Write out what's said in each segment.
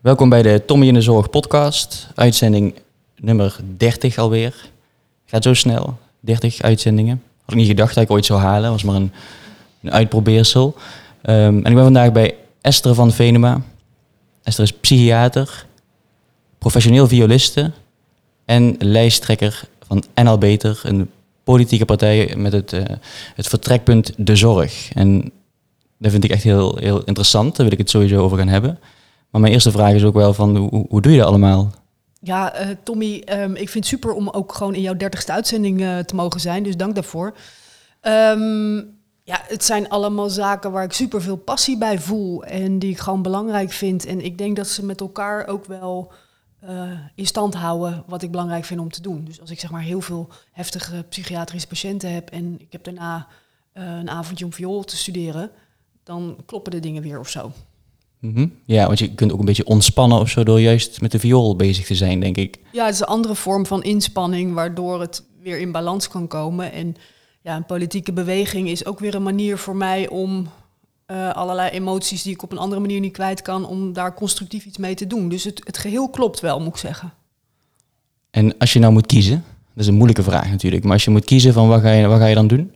Welkom bij de Tommy in de Zorg podcast, uitzending nummer 30 alweer. Gaat zo snel, 30 uitzendingen. Had ik niet gedacht dat ik ooit zou halen, was maar een, een uitprobeersel. Ehm, en ik ben vandaag bij Esther van Venema. Esther is psychiater, professioneel violiste en lijsttrekker van NL Beter, een politieke partij met het, eh, het vertrekpunt de zorg. En dat vind ik echt heel, heel interessant, daar wil ik het sowieso over gaan hebben. Maar mijn eerste vraag is ook wel van, hoe, hoe doe je dat allemaal? Ja, eh, Tommy, ehm, ik vind het super om ook gewoon in jouw dertigste uitzending eh, te mogen zijn. Dus dank daarvoor. Ehm, ja, het zijn allemaal zaken waar ik super veel passie bij voel en die ik gewoon belangrijk vind. En ik denk dat ze met elkaar ook wel eh, in stand houden wat ik belangrijk vind om te doen. Dus als ik zeg maar heel veel heftige psychiatrische patiënten heb en ik heb daarna een avondje om viool te studeren, dan kloppen de dingen weer of zo. Mhm. Ja, want je kunt ook een beetje ontspannen of zo door juist met de viool bezig te zijn, denk ik. Ja, het is een andere vorm van inspanning waardoor het weer in balans kan komen. En ja, een politieke beweging is ook weer een manier voor mij om uh, allerlei emoties die ik op een andere manier niet kwijt kan, om daar constructief iets mee te doen. Dus het, het geheel klopt wel, moet ik zeggen. En als je nou moet kiezen, dat is een moeilijke vraag natuurlijk, maar als je moet kiezen van wat ga je, wat ga je dan doen?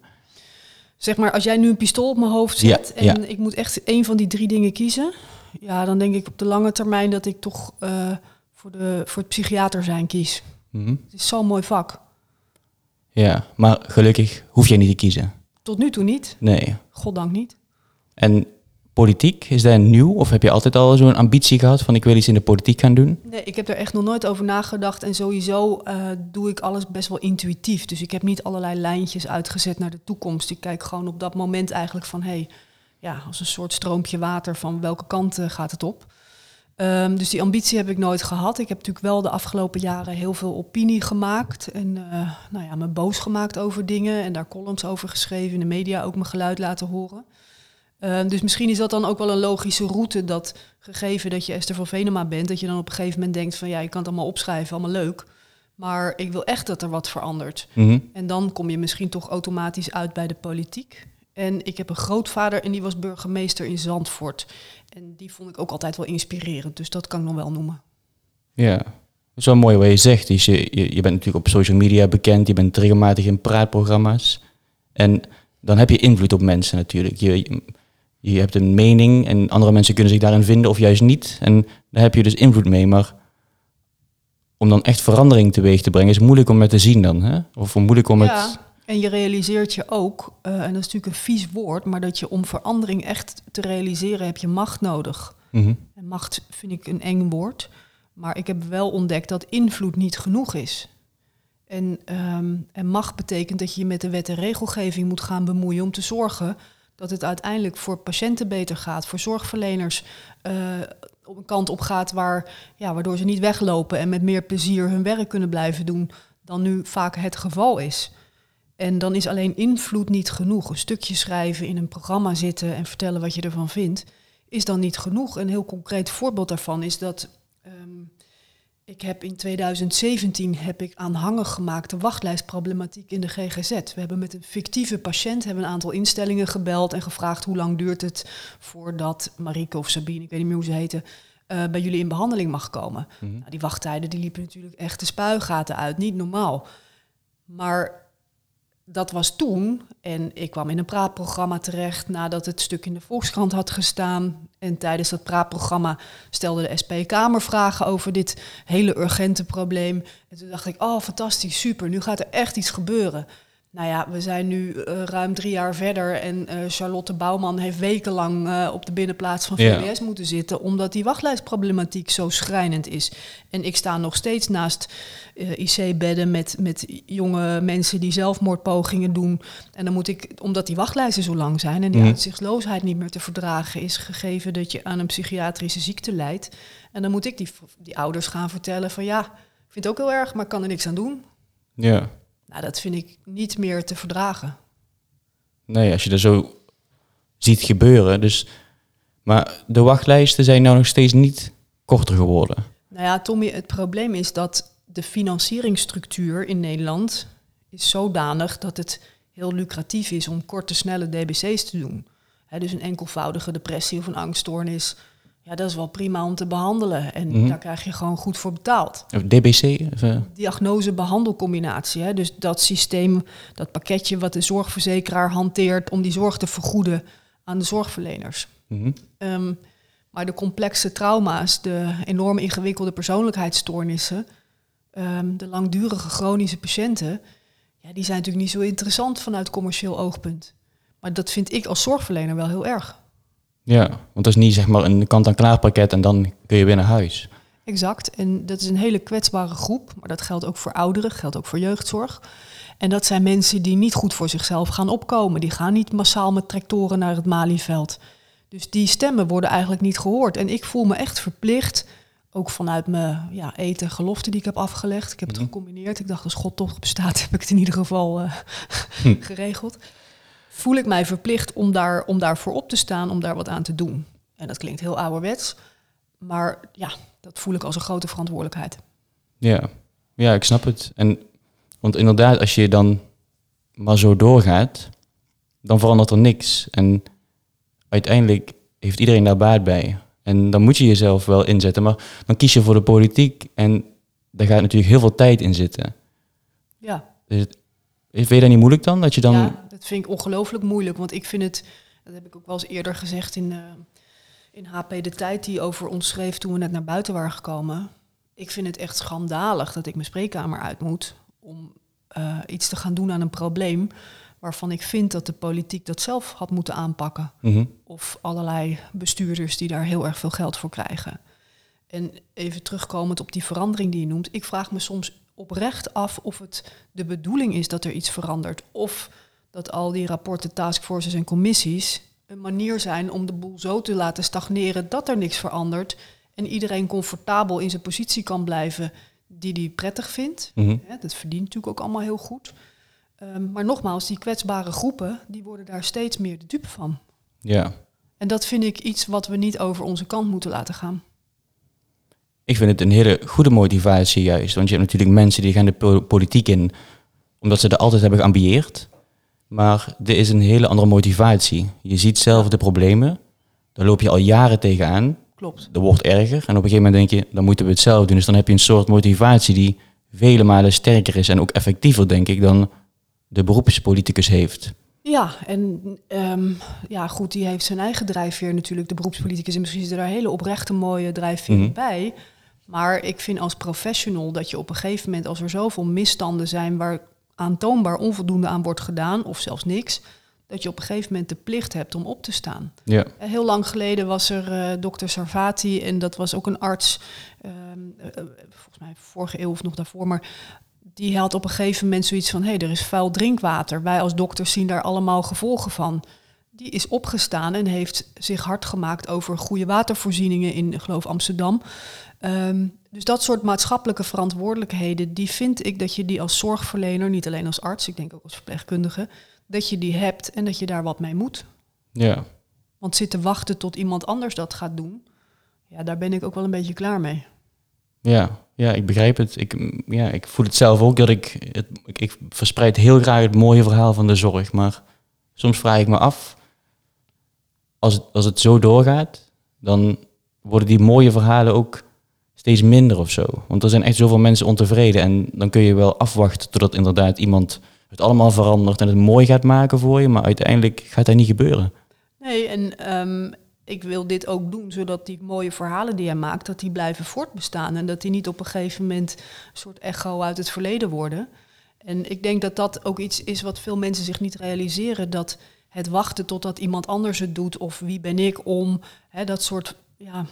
Zeg maar, als jij nu een pistool op mijn hoofd zet en ik moet echt één van die drie dingen kiezen, ja, dan denk ik op de lange termijn dat ik toch uh, voor, de, voor het psychiater zijn kies. Mm -hmm. Het is zo'n mooi vak. Ja, maar gelukkig hoef je niet te kiezen. Tot nu toe niet. Nee. Goddank niet. En politiek, is dat nieuw? Of heb je altijd al zo'n ambitie gehad van ik wil iets in de politiek gaan doen? Nee, ik heb er echt nog nooit over nagedacht. En sowieso uh, doe ik alles best wel intuïtief. Dus ik heb niet allerlei lijntjes uitgezet naar de toekomst. Ik kijk gewoon op dat moment eigenlijk van... Hey, ja, als een soort stroompje water van welke kant uh, gaat het op. Um, dus die ambitie heb ik nooit gehad. Ik heb natuurlijk wel de afgelopen jaren heel veel opinie gemaakt. En uh, nou ja, me boos gemaakt over dingen. En daar columns over geschreven. In de media ook mijn geluid laten horen. Uh, dus misschien is dat dan ook wel een logische route. Dat gegeven dat je Esther van Venema bent. Dat je dan op een gegeven moment denkt van ja, je kan het allemaal opschrijven. Allemaal leuk. Maar ik wil echt dat er wat verandert. Mm -hmm. En dan kom je misschien toch automatisch uit bij de politiek. En ik heb een grootvader en die was burgemeester in Zandvoort. En die vond ik ook altijd wel inspirerend, dus dat kan ik nog wel noemen. Ja, dat is wel mooi wat je zegt. Dus je, je, je bent natuurlijk op social media bekend, je bent regelmatig in praatprogramma's. En dan heb je invloed op mensen natuurlijk. Je, je hebt een mening en andere mensen kunnen zich daarin vinden of juist niet. En daar heb je dus invloed mee. Maar om dan echt verandering teweeg te brengen is moeilijk om het te zien dan. Hè? Of moeilijk om ja. het en je realiseert je ook, uh, en dat is natuurlijk een vies woord, maar dat je om verandering echt te realiseren heb je macht nodig. Mm -hmm. En macht vind ik een eng woord, maar ik heb wel ontdekt dat invloed niet genoeg is. En, um, en macht betekent dat je je met de wet en regelgeving moet gaan bemoeien om te zorgen dat het uiteindelijk voor patiënten beter gaat, voor zorgverleners uh, op een kant op gaat waar, ja, waardoor ze niet weglopen en met meer plezier hun werk kunnen blijven doen dan nu vaak het geval is. En dan is alleen invloed niet genoeg. Een stukje schrijven, in een programma zitten en vertellen wat je ervan vindt, is dan niet genoeg. Een heel concreet voorbeeld daarvan is dat um, ik heb in 2017 heb ik aanhangig gemaakt de wachtlijstproblematiek in de GGZ. We hebben met een fictieve patiënt hebben een aantal instellingen gebeld en gevraagd hoe lang duurt het voordat Marieke of Sabine, ik weet niet meer hoe ze heten, uh, bij jullie in behandeling mag komen. Mm -hmm. nou, die wachttijden die liepen natuurlijk echt de spuigaten uit, niet normaal. Maar dat was toen. En ik kwam in een praatprogramma terecht nadat het stuk in de Volkskrant had gestaan. En tijdens dat praatprogramma stelde de SP Kamervragen over dit hele urgente probleem. En toen dacht ik, oh fantastisch, super, nu gaat er echt iets gebeuren. Nou ja, we zijn nu uh, ruim drie jaar verder en uh, Charlotte Bouwman heeft wekenlang uh, op de binnenplaats van VWS ja. moeten zitten, omdat die wachtlijstproblematiek zo schrijnend is. En ik sta nog steeds naast IC-bedden met, met jonge mensen die zelfmoordpogingen doen. En dan moet ik, omdat die wachtlijsten zo lang zijn en die mm. uitzichtloosheid niet meer te verdragen is, gegeven dat je aan een psychiatrische ziekte lijdt. En dan moet ik die, die ouders gaan vertellen van ja, ik vind het ook heel erg, maar ik kan er niks aan doen. Ja. Nou, dat vind ik niet meer te verdragen. Nee, als je dat zo ziet gebeuren. Dus, maar de wachtlijsten zijn nou nog steeds niet korter geworden. Nou ja, Tommy, het probleem is dat de financieringsstructuur in Nederland is zodanig dat het heel lucratief is om korte, snelle DBC's te doen. He, dus een enkelvoudige depressie of een angststoornis. Ja, dat is wel prima om te behandelen. En Mhm. daar krijg je gewoon goed voor betaald. DBC? Of, eh, Diagnose-behandelcombinatie. Hè? Dus dat systeem, dat pakketje wat de zorgverzekeraar hanteert om die zorg te vergoeden aan de zorgverleners. mhm. Ehm, maar de complexe trauma's, de enorm ingewikkelde persoonlijkheidsstoornissen, ehm, de langdurige chronische patiënten, ja, die zijn natuurlijk niet zo interessant vanuit commercieel oogpunt. Maar dat vind ik als zorgverlener wel heel erg. Ja, want dat is niet zeg maar een kant-en-klaar pakket en dan kun je weer naar huis. Exact. En dat is een hele kwetsbare groep. Maar dat geldt ook voor ouderen, geldt ook voor jeugdzorg. En dat zijn mensen die niet goed voor zichzelf gaan opkomen. Die gaan niet massaal met tractoren naar het Malieveld. Dus die stemmen worden eigenlijk niet gehoord. En ik voel me echt verplicht, ook vanuit mijn ja, eten gelofte die ik heb afgelegd. Ik heb het Mhm. gecombineerd. Ik dacht, als God toch bestaat, heb ik het in ieder geval eh, Hm. geregeld. Voel ik mij verplicht om, daar, om daarvoor op te staan, om daar wat aan te doen. En dat klinkt heel ouderwets. Maar ja, dat voel ik als een grote verantwoordelijkheid. Ja, ja ik snap het. En, want inderdaad, als je dan maar zo doorgaat, dan verandert er niks. En uiteindelijk heeft iedereen daar baat bij. En dan moet je jezelf wel inzetten. Maar dan kies je voor de politiek en daar gaat natuurlijk heel veel tijd in zitten. Ja, Dus het- vind je dat niet moeilijk dan? Dat je dan... ja dat vind ik ongelooflijk moeilijk. Want ik vind het, dat heb ik ook wel eens eerder gezegd in, eh, in HP De Tijd, die over ons schreef toen we net naar buiten waren gekomen. Ik vind het echt schandalig dat ik mijn spreekkamer uit moet om eh, iets te gaan doen aan een probleem waarvan ik vind dat de politiek dat zelf had moeten aanpakken. Mhm. of allerlei bestuurders die daar heel erg veel geld voor krijgen. En even terugkomend op die verandering die je noemt, ik vraag me soms oprecht af of het de bedoeling is dat er iets verandert. Of dat al die rapporten, taskforces en commissies een manier zijn om de boel zo te laten stagneren dat er niks verandert en iedereen comfortabel in zijn positie kan blijven die die prettig vindt. Hè, dat verdient natuurlijk ook allemaal heel goed. Ehm, maar nogmaals, die kwetsbare groepen, die worden daar steeds meer de dupe van. Ja. En dat vind ik iets wat we niet over onze kant moeten laten gaan. Ik vind het een hele goede motivatie juist. Want je hebt natuurlijk mensen die gaan de po- politiek in omdat ze er altijd hebben geambieerd. Maar dit is een hele andere motivatie. Je ziet zelf de problemen. Daar loop je al jaren tegenaan. Klopt. Dat wordt erger. En op een gegeven moment denk je, dan moeten we het zelf doen. Dus dan heb je een soort motivatie die vele malen sterker is. En ook effectiever, denk ik, dan de beroepspoliticus heeft. Ja, en ehm, ja, goed, die heeft zijn eigen drijfveer natuurlijk, de beroepspoliticus. En misschien is er daar hele oprechte mooie drijfveer Mhm. bij. Maar ik vind als professional dat je op een gegeven moment, als er zoveel misstanden zijn waar aantoonbaar onvoldoende aan wordt gedaan, of zelfs niks, dat je op een gegeven moment de plicht hebt om op te staan. Ja. Eh, Heel lang geleden was er eh dokter Sarvati en dat was ook een arts, ehm, eh, volgens mij vorige eeuw of nog daarvoor, maar die had op een gegeven moment zoiets van, hé, hey, er is vuil drinkwater. Wij als dokters zien daar allemaal gevolgen van. Die is opgestaan en heeft zich hard gemaakt over goede watervoorzieningen in, geloof, Amsterdam. Ehm, dus dat soort maatschappelijke verantwoordelijkheden, die vind ik dat je die als zorgverlener, niet alleen als arts, ik denk ook als verpleegkundige, dat je die hebt en dat je daar wat mee moet. Ja. Want zitten wachten tot iemand anders dat gaat doen, ja, daar ben ik ook wel een beetje klaar mee. Ja, ja, ik begrijp het. Ik, ja, ik voel het zelf ook dat ik, het, ik, ik verspreid heel graag het mooie verhaal van de zorg. Maar soms vraag ik me af, als het, als het zo doorgaat, dan worden die mooie verhalen ook steeds minder of zo. Want er zijn echt zoveel mensen ontevreden. En dan kun je wel afwachten totdat inderdaad iemand het allemaal verandert en het mooi gaat maken voor je. Maar uiteindelijk gaat dat niet gebeuren. Nee, en ehm, ik wil dit ook doen zodat die mooie verhalen die hij maakt, dat die blijven voortbestaan. En dat die niet op een gegeven moment een soort echo uit het verleden worden. En ik denk dat dat ook iets is wat veel mensen zich niet realiseren. Dat het wachten totdat iemand anders het doet of wie ben ik om, hè, dat soort ja,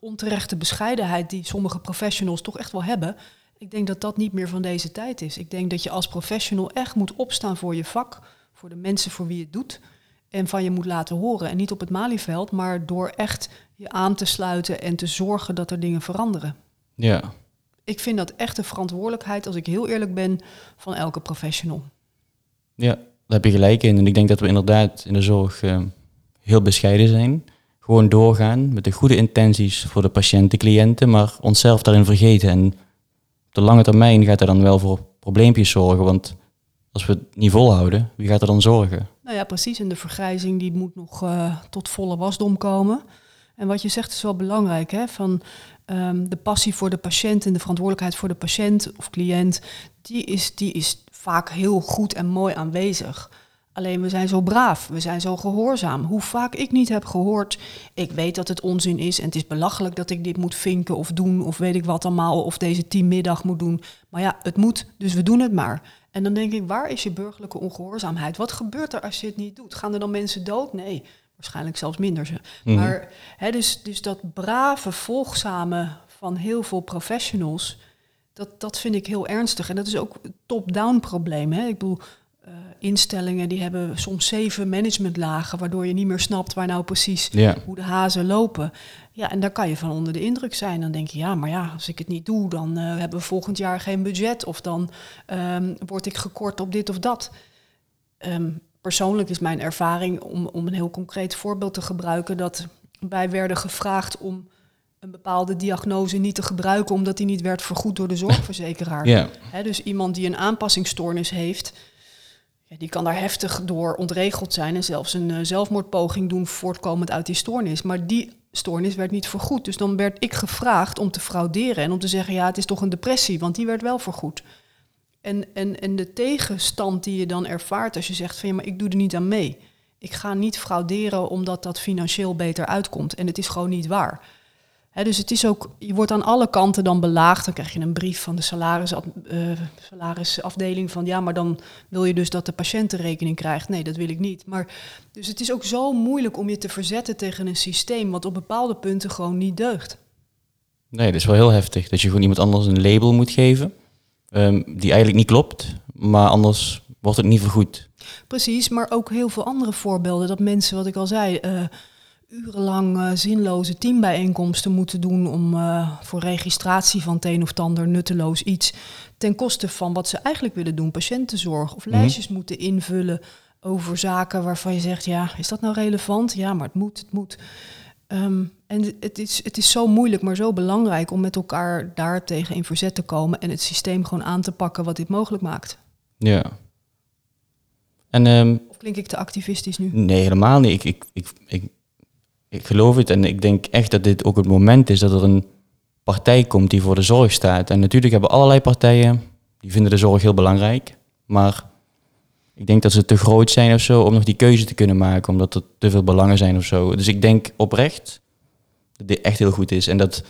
onterechte bescheidenheid die sommige professionals toch echt wel hebben. Ik denk dat dat niet meer van deze tijd is. Ik denk dat je als professional echt moet opstaan voor je vak, voor de mensen voor wie je het doet. En van je moet laten horen. En niet op het Malieveld, maar door echt je aan te sluiten en te zorgen dat er dingen veranderen. Ja, Ik vind dat echt een verantwoordelijkheid, als ik heel eerlijk ben, van elke professional. Ja, daar heb je gelijk in. En ik denk dat we inderdaad in de zorg eh, heel bescheiden zijn. Gewoon doorgaan met de goede intenties voor de patiënten, cliënten, maar onszelf daarin vergeten. En op de lange termijn gaat dat dan wel voor probleempjes zorgen. Want als we het niet volhouden, wie gaat er dan zorgen? Nou ja, precies. En de vergrijzing die moet nog eh, tot volle wasdom komen. En wat je zegt is wel belangrijk, hè? Van ehm, de passie voor de patiënt en de verantwoordelijkheid voor de patiënt of cliënt, die is, die is vaak heel goed en mooi aanwezig. Alleen we zijn zo braaf, we zijn zo gehoorzaam. Hoe vaak ik niet heb gehoord, ik weet dat het onzin is en het is belachelijk dat ik dit moet vinken of doen of weet ik wat allemaal of deze teammiddag moet doen. Maar ja, het moet, dus we doen het maar. En dan denk ik, waar is je burgerlijke ongehoorzaamheid? Wat gebeurt er als je het niet doet? Gaan er dan mensen dood? Nee, waarschijnlijk zelfs minder ze. Mhm. Maar hè, dus, dus dat brave, volgzame van heel veel professionals, dat, dat vind ik heel ernstig. En dat is ook top-down probleem. Hè? Ik bedoel, uh, instellingen die hebben soms zeven managementlagen, waardoor je niet meer snapt waar nou precies hoe de hazen lopen. Ja, en daar kan je van onder de indruk zijn. Dan denk je, ja, maar ja, als ik het niet doe, dan uh, hebben we volgend jaar geen budget. Of dan um, word ik gekort op dit of dat. Um, persoonlijk is mijn ervaring, om, om een heel concreet voorbeeld te gebruiken, dat wij werden gevraagd om een bepaalde diagnose niet te gebruiken omdat die niet werd vergoed door de zorgverzekeraar. Ja. dus iemand die een aanpassingsstoornis heeft, die kan daar heftig door ontregeld zijn en zelfs een uh, zelfmoordpoging doen voortkomend uit die stoornis. Maar die stoornis werd niet vergoed. Dus dan werd ik gevraagd om te frauderen en om te zeggen, ja, het is toch een depressie, want die werd wel vergoed. En, en, en de tegenstand die je dan ervaart als je zegt van ja, maar ik doe er niet aan mee. Ik ga niet frauderen omdat dat financieel beter uitkomt. En het is gewoon niet waar dus het is ook, je wordt aan alle kanten dan belaagd. Dan krijg je een brief van de salaris, uh, salarisafdeling van ja, maar dan wil je dus dat de patiënt de rekening krijgt. Nee, dat wil ik niet. Maar dus het is ook zo moeilijk om je te verzetten tegen een systeem wat op bepaalde punten gewoon niet deugt. Nee, dat is wel heel heftig. Dat je gewoon iemand anders een label moet geven. Um, die eigenlijk niet klopt, maar anders wordt het niet vergoed. Precies, maar ook heel veel andere voorbeelden. Dat mensen, wat ik al zei, uh, urenlang uh, zinloze teambijeenkomsten moeten doen om uh, voor registratie van het een of ander nutteloos iets ten koste van wat ze eigenlijk willen doen, patiëntenzorg of mhm. lijstjes moeten invullen over zaken waarvan je zegt, ja, is dat nou relevant? Ja, maar het moet, het moet. Um, en het is, het is zo moeilijk, maar zo belangrijk om met elkaar daar tegen in verzet te komen en het systeem gewoon aan te pakken wat dit mogelijk maakt. Ja. En, um, of klink ik te activistisch nu? Nee, helemaal niet. Ik, ik, ik, ik ik geloof het en ik denk echt dat dit ook het moment is dat er een partij komt die voor de zorg staat. En natuurlijk hebben allerlei partijen, die vinden de zorg heel belangrijk. Maar ik denk dat ze te groot zijn of zo om nog die keuze te kunnen maken, omdat er te veel belangen zijn of zo. Dus ik denk oprecht dat dit echt heel goed is en dat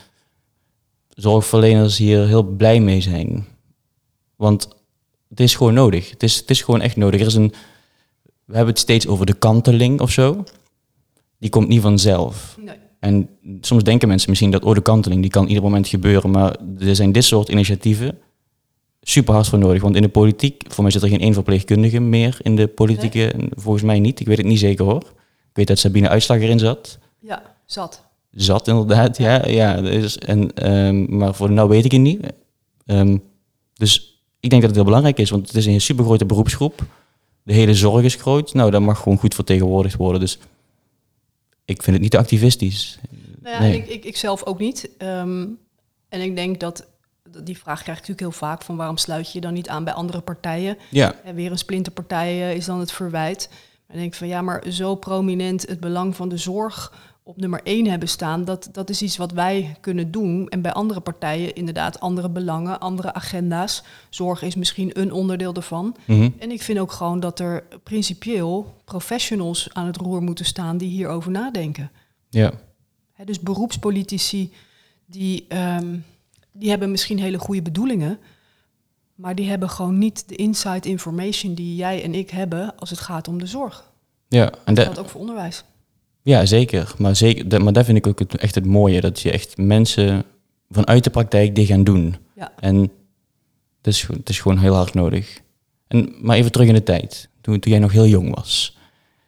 zorgverleners hier heel blij mee zijn. Want het is gewoon nodig. Het is, het is gewoon echt nodig. Er is een, we hebben het steeds over de kanteling of zo die komt niet vanzelf. Nee. En soms denken mensen misschien dat oh, de kanteling, die kan ieder moment gebeuren. Maar er zijn dit soort initiatieven super hard voor nodig. Want in de politiek, voor mij zit er geen één verpleegkundige meer in de politieke. Volgens mij niet. Ik weet het niet zeker hoor. Ik weet dat Sabine Uitslag erin zat. Ja, zat. Zat inderdaad, ja. ja, dus, en, um, maar voor nu weet ik het niet. Um, dus ik denk dat het heel belangrijk is, want het is een super grote beroepsgroep. De hele zorg is groot. Nou, dat mag gewoon goed vertegenwoordigd worden. Dus ik vind het niet activistisch. Nou ja, nee. ik, ik, ik, zelf ook niet. Um, en ik denk dat, die vraag krijg ik natuurlijk heel vaak van waarom sluit je je dan niet aan bij andere partijen? Ja. En weer een splinterpartij is dan het verwijt. En ik denk van ja, maar zo prominent het belang van de zorg op nummer één hebben staan, dat, dat is iets wat wij kunnen doen. En bij andere partijen inderdaad andere belangen, andere agenda's. Zorg is misschien een onderdeel ervan. Mhm. En ik vind ook gewoon dat er principieel professionals aan het roer moeten staan die hierover nadenken. Ja. dus beroepspolitici die, um, die hebben misschien hele goede bedoelingen, maar die hebben gewoon niet de inside information die jij en ik hebben als het gaat om de zorg. Ja, en dat geldt ook voor onderwijs. Ja, zeker. Maar, zeker, dat, maar daar vind ik ook het, echt het mooie. Dat je echt mensen vanuit de praktijk die gaan doen. Ja. En het is, het is gewoon heel hard nodig. En, maar even terug in de tijd. Toen, toen jij nog heel jong was.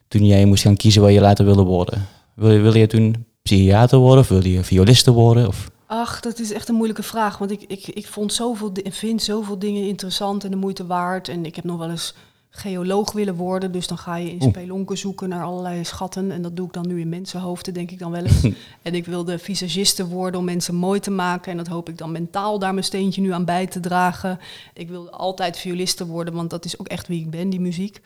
Toen jij moest gaan kiezen wat je later wilde worden. Wil, wil je toen psychiater worden of wil je violiste worden? Of? Ach, dat is echt een moeilijke vraag. Want ik, ik, ik vond zoveel, vind zoveel dingen interessant en de moeite waard. En ik heb nog wel eens geoloog willen worden. Dus dan ga je in spelonken zoeken naar allerlei schatten. En dat doe ik dan nu in mensenhoofden, denk ik dan wel eens. en ik wilde visagiste worden om mensen mooi te maken. En dat hoop ik dan mentaal daar mijn steentje nu aan bij te dragen. Ik wilde altijd violiste worden, want dat is ook echt wie ik ben, die muziek.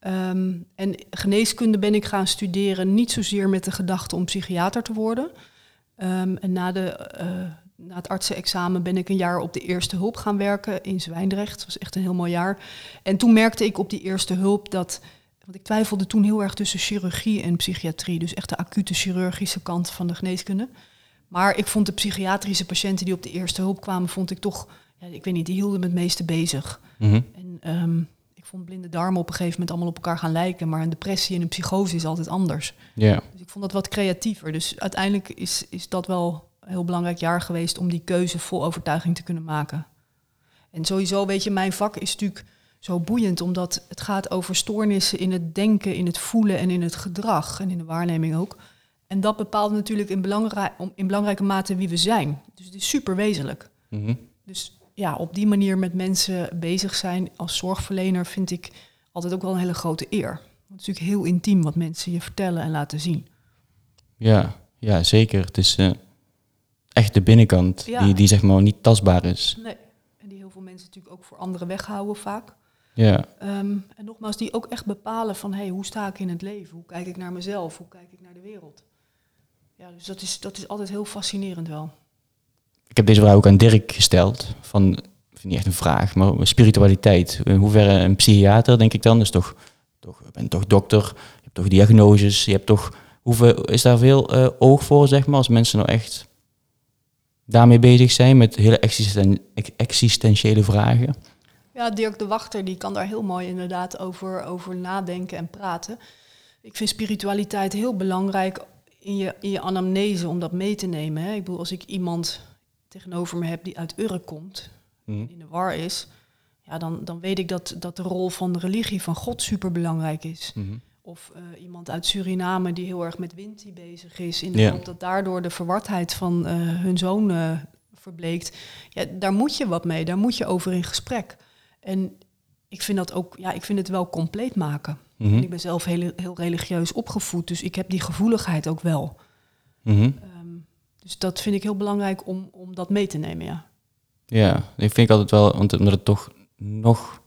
Ehm, en geneeskunde ben ik gaan studeren, niet zozeer met de gedachte om psychiater te worden. Ehm, en na, de, uh, na het artsenexamen ben ik een jaar op de eerste hulp gaan werken in Zwijndrecht. Dat was echt een heel mooi jaar. En toen merkte ik op die eerste hulp dat. Want ik twijfelde toen heel erg tussen chirurgie en psychiatrie. Dus echt de acute chirurgische kant van de geneeskunde. Maar ik vond de psychiatrische patiënten die op de eerste hulp kwamen, vond ik toch, ja, ik weet niet, die hielden me het meeste bezig. Mhm. En um, ik vond blinde darmen op een gegeven moment allemaal op elkaar gaan lijken, maar een depressie en een psychose is altijd anders. Ja. Dus ik vond dat wat creatiever. Dus uiteindelijk is, is dat wel heel belangrijk jaar geweest om die keuze vol overtuiging te kunnen maken. En sowieso, weet je, mijn vak is natuurlijk zo boeiend, omdat het gaat over stoornissen in het denken, in het voelen en in het gedrag en in de waarneming ook. En dat bepaalt natuurlijk in, belangrij in belangrijke mate wie we zijn. Dus het is super wezenlijk. Mhm. Dus ja, op die manier met mensen bezig zijn als zorgverlener vind ik altijd ook wel een hele grote eer. Want het is natuurlijk heel intiem wat mensen je vertellen en laten zien. Ja, ja zeker. Het is eh, echt de binnenkant Ja. die, die zeg maar niet tastbaar is. Nee. En die heel veel mensen natuurlijk ook voor anderen weghouden vaak. Ja, Ehm, en nogmaals, die ook echt bepalen van hey, hoe sta ik in het leven? Hoe kijk ik naar mezelf? Hoe kijk ik naar de wereld? Ja, dus dat is, dat is altijd heel fascinerend wel. ik heb deze vraag ook aan Dirk gesteld. Van, ik vind niet echt een vraag, maar spiritualiteit. In hoeverre een psychiater, denk ik dan, is toch, toch, je bent toch dokter, je hebt toch diagnoses, je hebt toch, hoeveel, is daar veel eh, oog voor, zeg maar, als mensen nou echt daarmee bezig zijn met hele existen- ex- existentiële vragen? Ja, Dirk de Wachter die kan daar heel mooi inderdaad over, over nadenken en praten. Ik vind spiritualiteit heel belangrijk in je, in je anamnese om dat mee te nemen. Hè. Ik bedoel, als ik iemand tegenover me heb die uit Urk komt, Mhm. in de war is, ja, dan, dan weet ik dat, dat de rol van de religie van God super belangrijk is. Mhm. Of eh, iemand uit Suriname die heel erg met Winti bezig is. In de Ja. hoop dat daardoor de verwardheid van eh, hun zoon eh, verbleekt. Ja, daar moet je wat mee, daar moet je over in gesprek. En ik vind dat ook, ja, ik vind het wel compleet maken. Mhm. Ik ben zelf heel, heel religieus opgevoed, dus ik heb die gevoeligheid ook wel. Mhm. Ehm, dus dat vind ik heel belangrijk om, om dat mee te nemen, ja. Ja, ik vind ik altijd wel, want omdat het toch nog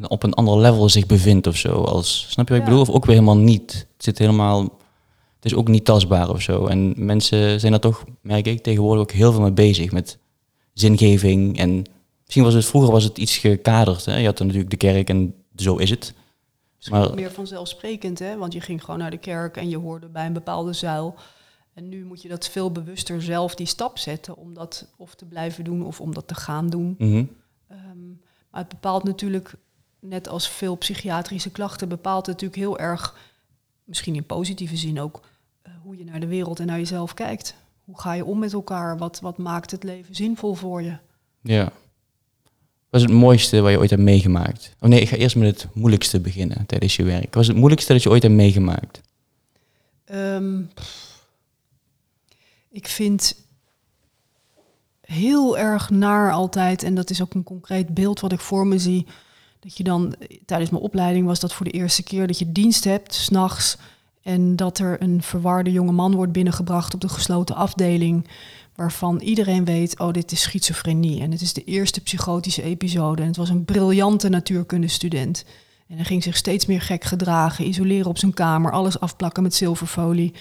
op een ander level zich bevindt of zo. Als, snap je wat ik Ja. bedoel? Of ook weer helemaal niet. Het zit helemaal, het is ook niet tastbaar of zo. En mensen zijn daar toch, merk ik, tegenwoordig ook heel veel mee bezig. Met zingeving en misschien was het vroeger was het iets gekaderd. Hè? Je had dan natuurlijk de kerk en zo is het. Misschien Maar- meer vanzelfsprekend, hè? want je ging gewoon naar de kerk en je hoorde bij een bepaalde zuil. En nu moet je dat veel bewuster zelf die stap zetten om dat of te blijven doen of om dat te gaan doen. Mhm. Ehm, maar het bepaalt natuurlijk, net als veel psychiatrische klachten, bepaalt het natuurlijk heel erg, misschien in positieve zin ook, eh, hoe je naar de wereld en naar jezelf kijkt. Hoe ga je om met elkaar? Wat, wat maakt het leven zinvol voor je? Ja. Wat is het mooiste wat je ooit hebt meegemaakt? Oh nee, ik ga eerst met het moeilijkste beginnen tijdens je werk. Wat is het moeilijkste dat je ooit hebt meegemaakt? Ehm, ik vind heel erg naar altijd, en dat is ook een concreet beeld wat ik voor me zie, dat je dan eh, tijdens mijn opleiding was dat voor de eerste keer dat je dienst hebt, s'nachts, en dat er een verwarde jonge man wordt binnengebracht op de gesloten afdeling, waarvan iedereen weet, oh, dit is schizofrenie. En het is de eerste psychotische episode. En het was een briljante natuurkundestudent. En hij ging zich steeds meer gek gedragen, isoleren op zijn kamer, alles afplakken met zilverfolie.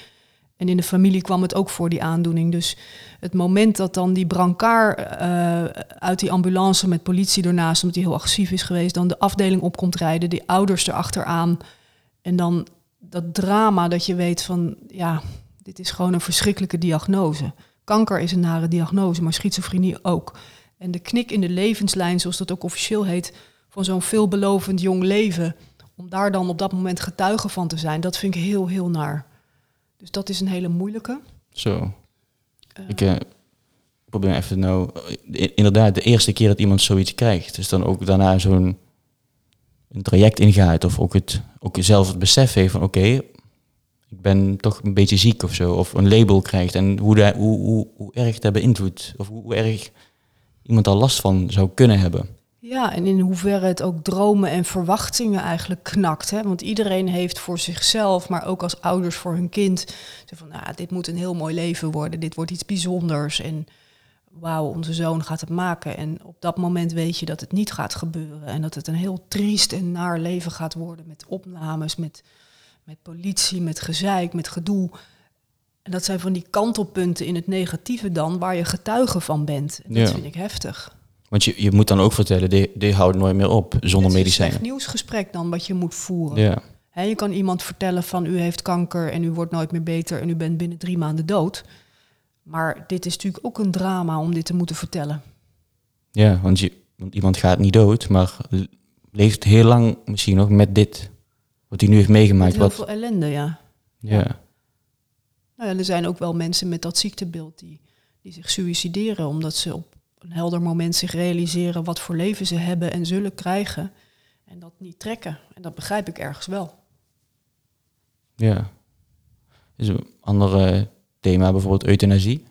En in de familie kwam het ook voor die aandoening. Dus het moment dat dan die brancard eh, uit die ambulance met politie ernaast, omdat hij heel agressief is geweest, dan de afdeling op komt rijden, die ouders erachteraan. En dan dat drama dat je weet van, ja, dit is gewoon een verschrikkelijke diagnose. Kanker is een nare diagnose, maar schizofrenie ook. En de knik in de levenslijn, zoals dat ook officieel heet, van zo'n veelbelovend jong leven, om daar dan op dat moment getuige van te zijn, dat vind ik heel, heel naar. Dus dat is een hele moeilijke. Zo. Eh, Ik eh, probeer even nou... eh, Inderdaad, de eerste keer dat iemand zoiets krijgt. Dus dan ook daarna zo'n een traject ingaat. Of ook, het, ook zelf het besef heeft van... Oké, ik ben toch een beetje ziek of zo. Of een label krijgt. En hoe, daar, hoe, hoe, hoe erg dat beïnvloedt. Of hoe, hoe erg iemand daar last van zou kunnen hebben. Ja, en in hoeverre het ook dromen en verwachtingen eigenlijk knakt. Hè? Want iedereen heeft voor zichzelf, maar ook als ouders voor hun kind... van, nou, dit moet een heel mooi leven worden, dit wordt iets bijzonders. En wauw, onze zoon gaat het maken. En op dat moment weet je dat het niet gaat gebeuren. En dat het een heel triest en naar leven gaat worden met opnames, met, met politie, met gezeik, met gedoe. En dat zijn van die kantelpunten in het negatieve dan, waar je getuige van bent. En dat Ja. vind ik heftig. Want je, je moet dan ook vertellen, dit, dit houdt nooit meer op zonder Het is een medicijnen. nieuwsgesprek dan wat je moet voeren. Ja, je kan iemand vertellen van u heeft kanker en u wordt nooit meer beter en u bent binnen drie maanden dood. Maar dit is natuurlijk ook een drama om dit te moeten vertellen. ja want, je, want iemand gaat niet dood, maar leeft heel lang misschien nog met dit. Wat hij nu heeft Met meegemaakt. heel Wat, veel ellende, ja. ja. Nou ja. Er zijn ook wel mensen met dat ziektebeeld die, die zich suïcideren omdat ze op een helder moment zich realiseren wat voor leven ze hebben en zullen krijgen. En dat niet trekken. En dat begrijp ik ergens wel. Ja. Is een ander eh, thema bijvoorbeeld euthanasie.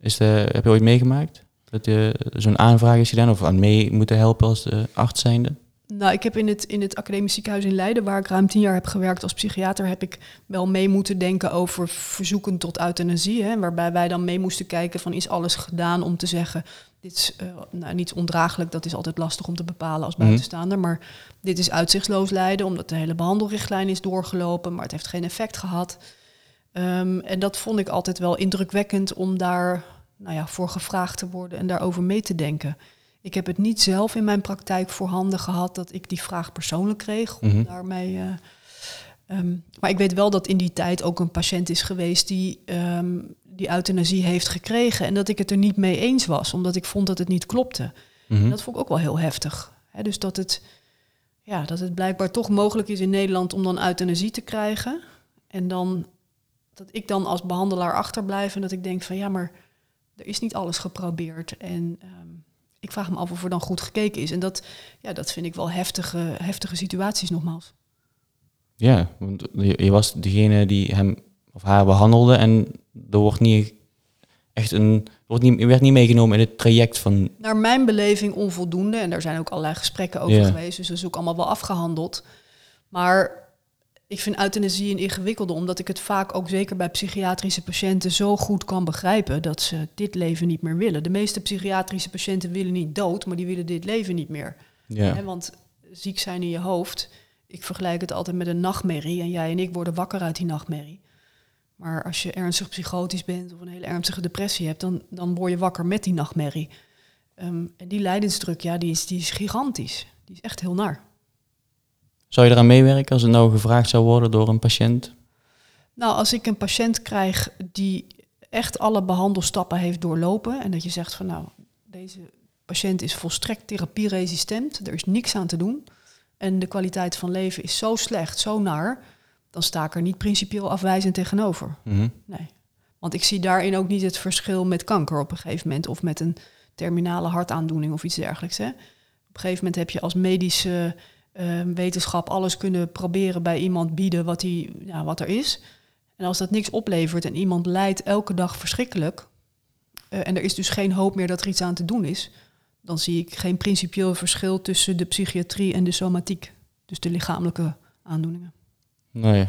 Is de, heb je ooit meegemaakt? Dat je zo'n aanvraag is gedaan of aan mee moeten helpen als uh, arts zijnde? Nou, ik heb in het, in het academisch ziekenhuis in Leiden, waar ik ruim tien jaar heb gewerkt als psychiater, heb ik wel mee moeten denken over verzoeken tot euthanasie. Hè, waarbij wij dan mee moesten kijken van is alles gedaan om te zeggen, dit is uh, nou, niet ondraaglijk, dat is altijd lastig om te bepalen als buitenstaander, maar dit is uitzichtsloos lijden, omdat de hele behandelrichtlijn is doorgelopen, maar het heeft geen effect gehad. Um, en dat vond ik altijd wel indrukwekkend om daar nou ja, voor gevraagd te worden en daarover mee te denken. Ik heb het niet zelf in mijn praktijk voorhanden gehad dat ik die vraag persoonlijk kreeg. Om Mhm. daarmee, uh, um, maar ik weet wel dat in die tijd ook een patiënt is geweest die um, die euthanasie heeft gekregen. En dat ik het er niet mee eens was, omdat ik vond dat het niet klopte. Mhm. En dat vond ik ook wel heel heftig. Dus dat het, ja, dat het blijkbaar toch mogelijk is in Nederland om dan euthanasie te krijgen. En dan dat ik dan als behandelaar achterblijf en dat ik denk van ja, maar er is niet alles geprobeerd. En um, ik vraag me af of er dan goed gekeken is. En dat, ja, dat vind ik wel heftige, heftige situaties nogmaals. Ja, want je, je was degene die hem of haar behandelde en er wordt niet echt een, wordt niet, je werd niet meegenomen in het traject van... Naar mijn beleving onvoldoende. En daar zijn ook allerlei gesprekken over geweest. Dus dat is ook allemaal wel afgehandeld. Maar ik vind euthanasie een ingewikkelde, omdat ik het vaak ook zeker bij psychiatrische patiënten zo goed kan begrijpen dat ze dit leven niet meer willen. De meeste psychiatrische patiënten willen niet dood, maar die willen dit leven niet meer. Ja, want ziek zijn in je hoofd, ik vergelijk het altijd met een nachtmerrie en jij en ik worden wakker uit die nachtmerrie. Maar als je ernstig psychotisch bent of een hele ernstige depressie hebt, dan, dan word je wakker met die nachtmerrie. Um, en die lijdensdruk, ja, die is, die is gigantisch. Die is echt heel naar. zou je eraan meewerken als het nou gevraagd zou worden door een patiënt? Nou, als ik een patiënt krijg die echt alle behandelstappen heeft doorlopen en dat je zegt van nou, deze patiënt is volstrekt therapieresistent, er is niks aan te doen en de kwaliteit van leven is zo slecht, zo naar, dan sta ik er niet principieel afwijzend tegenover. Mhm. Nee. Want ik zie daarin ook niet het verschil met kanker op een gegeven moment of met een terminale hartaandoening of iets dergelijks. Hè. Op een gegeven moment heb je als medische uh, wetenschap alles kunnen proberen bij iemand bieden wat, die, ja, wat er is. En als dat niks oplevert en iemand lijdt elke dag verschrikkelijk, uh, en er is dus geen hoop meer dat er iets aan te doen is, dan zie ik geen principieel verschil tussen de psychiatrie en de somatiek. Dus de lichamelijke aandoeningen. Nee.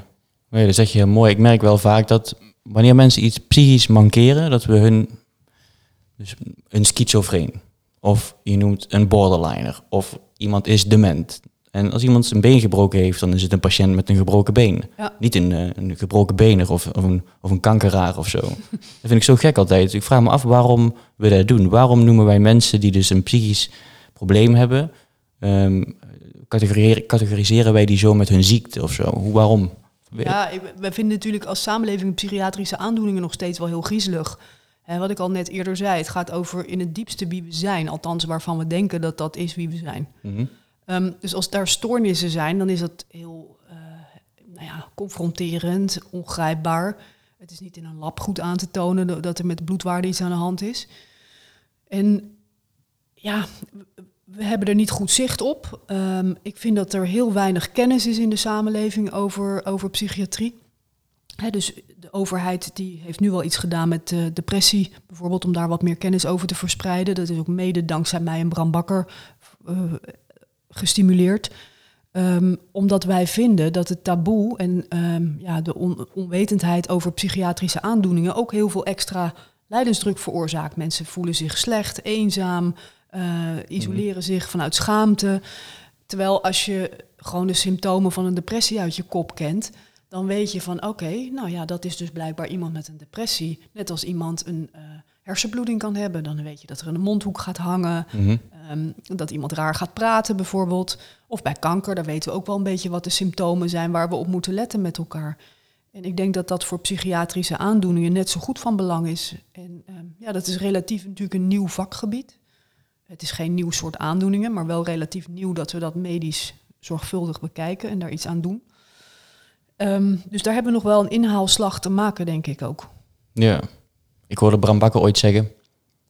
nee, dat zeg je heel mooi. Ik merk wel vaak dat wanneer mensen iets psychisch mankeren, dat we hun, dus een schizofreen, of je noemt een borderliner, of iemand is dement. En als iemand zijn been gebroken heeft, dan is het een patiënt met een gebroken been. Ja. Niet een, uh, een gebroken bener of, of, een, of een kankeraar of zo. dat vind ik zo gek altijd. Ik vraag me af waarom we dat doen. Waarom noemen wij mensen die dus een psychisch probleem hebben, um, categoriseren, categoriseren wij die zo met hun ziekte of zo? Hoe, waarom? Ja, wij vinden natuurlijk als samenleving psychiatrische aandoeningen nog steeds wel heel griezelig. En wat ik al net eerder zei, het gaat over in het diepste wie we zijn. Althans, waarvan we denken dat dat is wie we zijn. Mm -hmm. Um, dus als daar stoornissen zijn, dan is dat heel uh, nou ja, confronterend, ongrijpbaar. Het is niet in een lab goed aan te tonen dat er met bloedwaarde iets aan de hand is. En ja, we hebben er niet goed zicht op. Um, ik vind dat er heel weinig kennis is in de samenleving over, over psychiatrie. Dus de overheid die heeft nu wel iets gedaan met uh, depressie, bijvoorbeeld om daar wat meer kennis over te verspreiden. Dat is ook mede dankzij mij en Bram Bakker uh, gestimuleerd. Um, omdat wij vinden dat het taboe en um, ja, de on onwetendheid over psychiatrische aandoeningen ook heel veel extra lijdensdruk veroorzaakt. Mensen voelen zich slecht, eenzaam, uh, isoleren zich vanuit schaamte. Terwijl als je gewoon de symptomen van een depressie uit je kop kent, dan weet je van oké, nou ja, dat is dus blijkbaar iemand met een depressie. Net als iemand een uh, hersenbloeding kan hebben, dan weet je dat er een mondhoek gaat hangen, mhm. ehm, dat iemand raar gaat praten bijvoorbeeld. Of bij kanker, daar weten we ook wel een beetje wat de symptomen zijn waar we op moeten letten met elkaar. En ik denk dat dat voor psychiatrische aandoeningen net zo goed van belang is. En ehm, ja, dat is relatief natuurlijk een nieuw vakgebied. Het is geen nieuw soort aandoeningen, maar wel relatief nieuw dat we dat medisch zorgvuldig bekijken en daar iets aan doen. Ehm, dus daar hebben we nog wel een inhaalslag te maken, denk ik ook. Ja, ik hoorde Bram Bakker ooit zeggen,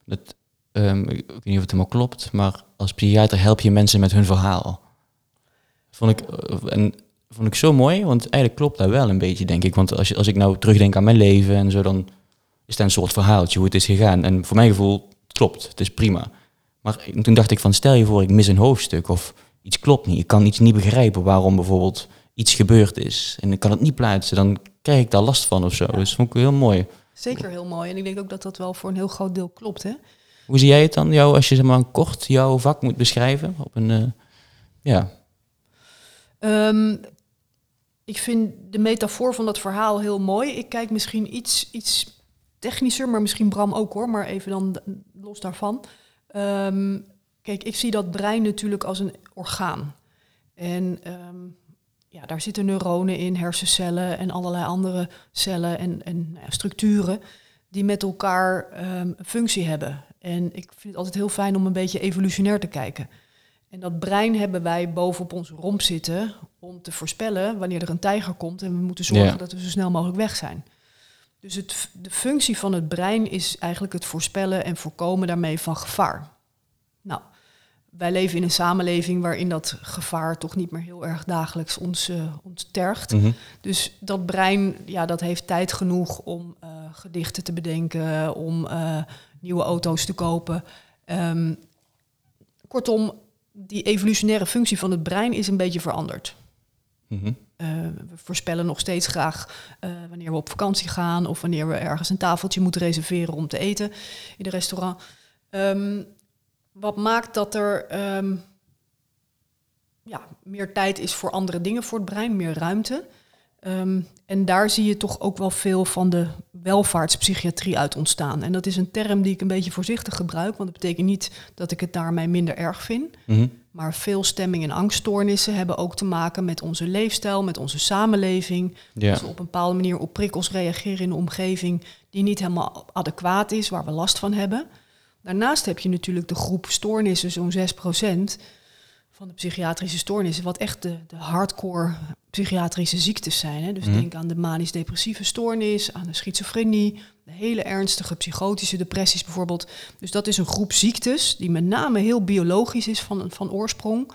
dat, um, ik weet niet of het helemaal klopt, maar als psychiater help je mensen met hun verhaal. Vond ik, eh, en vond ik zo mooi, want eigenlijk klopt dat wel een beetje, denk ik. Want als, je, als ik nou terugdenk aan mijn leven en zo, dan is dat een soort verhaaltje hoe het is gegaan. En voor mijn gevoel klopt, het is prima. Maar toen dacht ik van, stel je voor, ik mis een hoofdstuk of iets klopt niet. Ik kan iets niet begrijpen waarom bijvoorbeeld iets gebeurd is. En ik kan het niet plaatsen, dan krijg ik daar last van of zo. Dus dat vond ik heel mooi. Zeker heel mooi. En ik denk ook dat dat wel voor een heel groot deel klopt. Hè? Hoe zie jij het dan, jou, als je zeg maar kort jouw vak moet beschrijven? Op een, uh, ja. Ehm, ik vind de metafoor van dat verhaal heel mooi. Ik kijk misschien iets, iets technischer, maar misschien Bram ook hoor, maar even dan los daarvan. Ehm, kijk, ik zie dat brein natuurlijk als een orgaan. En ehm, ja, daar zitten neuronen in, hersencellen en allerlei andere cellen en, en ja, structuren die met elkaar um, functie hebben. En ik vind het altijd heel fijn om een beetje evolutionair te kijken. En dat brein hebben wij bovenop onze romp zitten om te voorspellen wanneer er een tijger komt en we moeten zorgen dat we zo snel mogelijk weg zijn. Dus het, de functie van het brein is eigenlijk het voorspellen en voorkomen daarmee van gevaar. Wij leven in een samenleving waarin dat gevaar toch niet meer heel erg dagelijks ons, uh, ons tergt. Mhm. Dus dat brein, ja, dat heeft tijd genoeg om uh, gedichten te bedenken, om uh, nieuwe auto's te kopen. Um, kortom, die evolutionaire functie van het brein is een beetje veranderd. Mm we voorspellen nog steeds graag wanneer we op vakantie gaan of wanneer we ergens een tafeltje moeten reserveren om te eten in een restaurant. Um, wat maakt dat er um, ja, meer tijd is voor andere dingen voor het brein, meer ruimte. Um, en daar zie je toch ook wel veel van de welvaartspsychiatrie uit ontstaan. En dat is een term die ik een beetje voorzichtig gebruik, want dat betekent niet dat ik het daarmee minder erg vind. Mm -hmm. Maar veel stemming- en angststoornissen hebben ook te maken met onze leefstijl, met onze samenleving. Ja. Dat we op een bepaalde manier op prikkels reageren in de omgeving die niet helemaal adequaat is, waar we last van hebben. Daarnaast heb je natuurlijk de groep stoornissen, zo'n 6% van de psychiatrische stoornissen, wat echt de, de hardcore psychiatrische ziektes zijn. Hè? Dus mhm. denk aan de manisch-depressieve stoornis, aan de schizofrenie, de hele ernstige psychotische depressies bijvoorbeeld. Dus dat is een groep ziektes die met name heel biologisch is van, van oorsprong.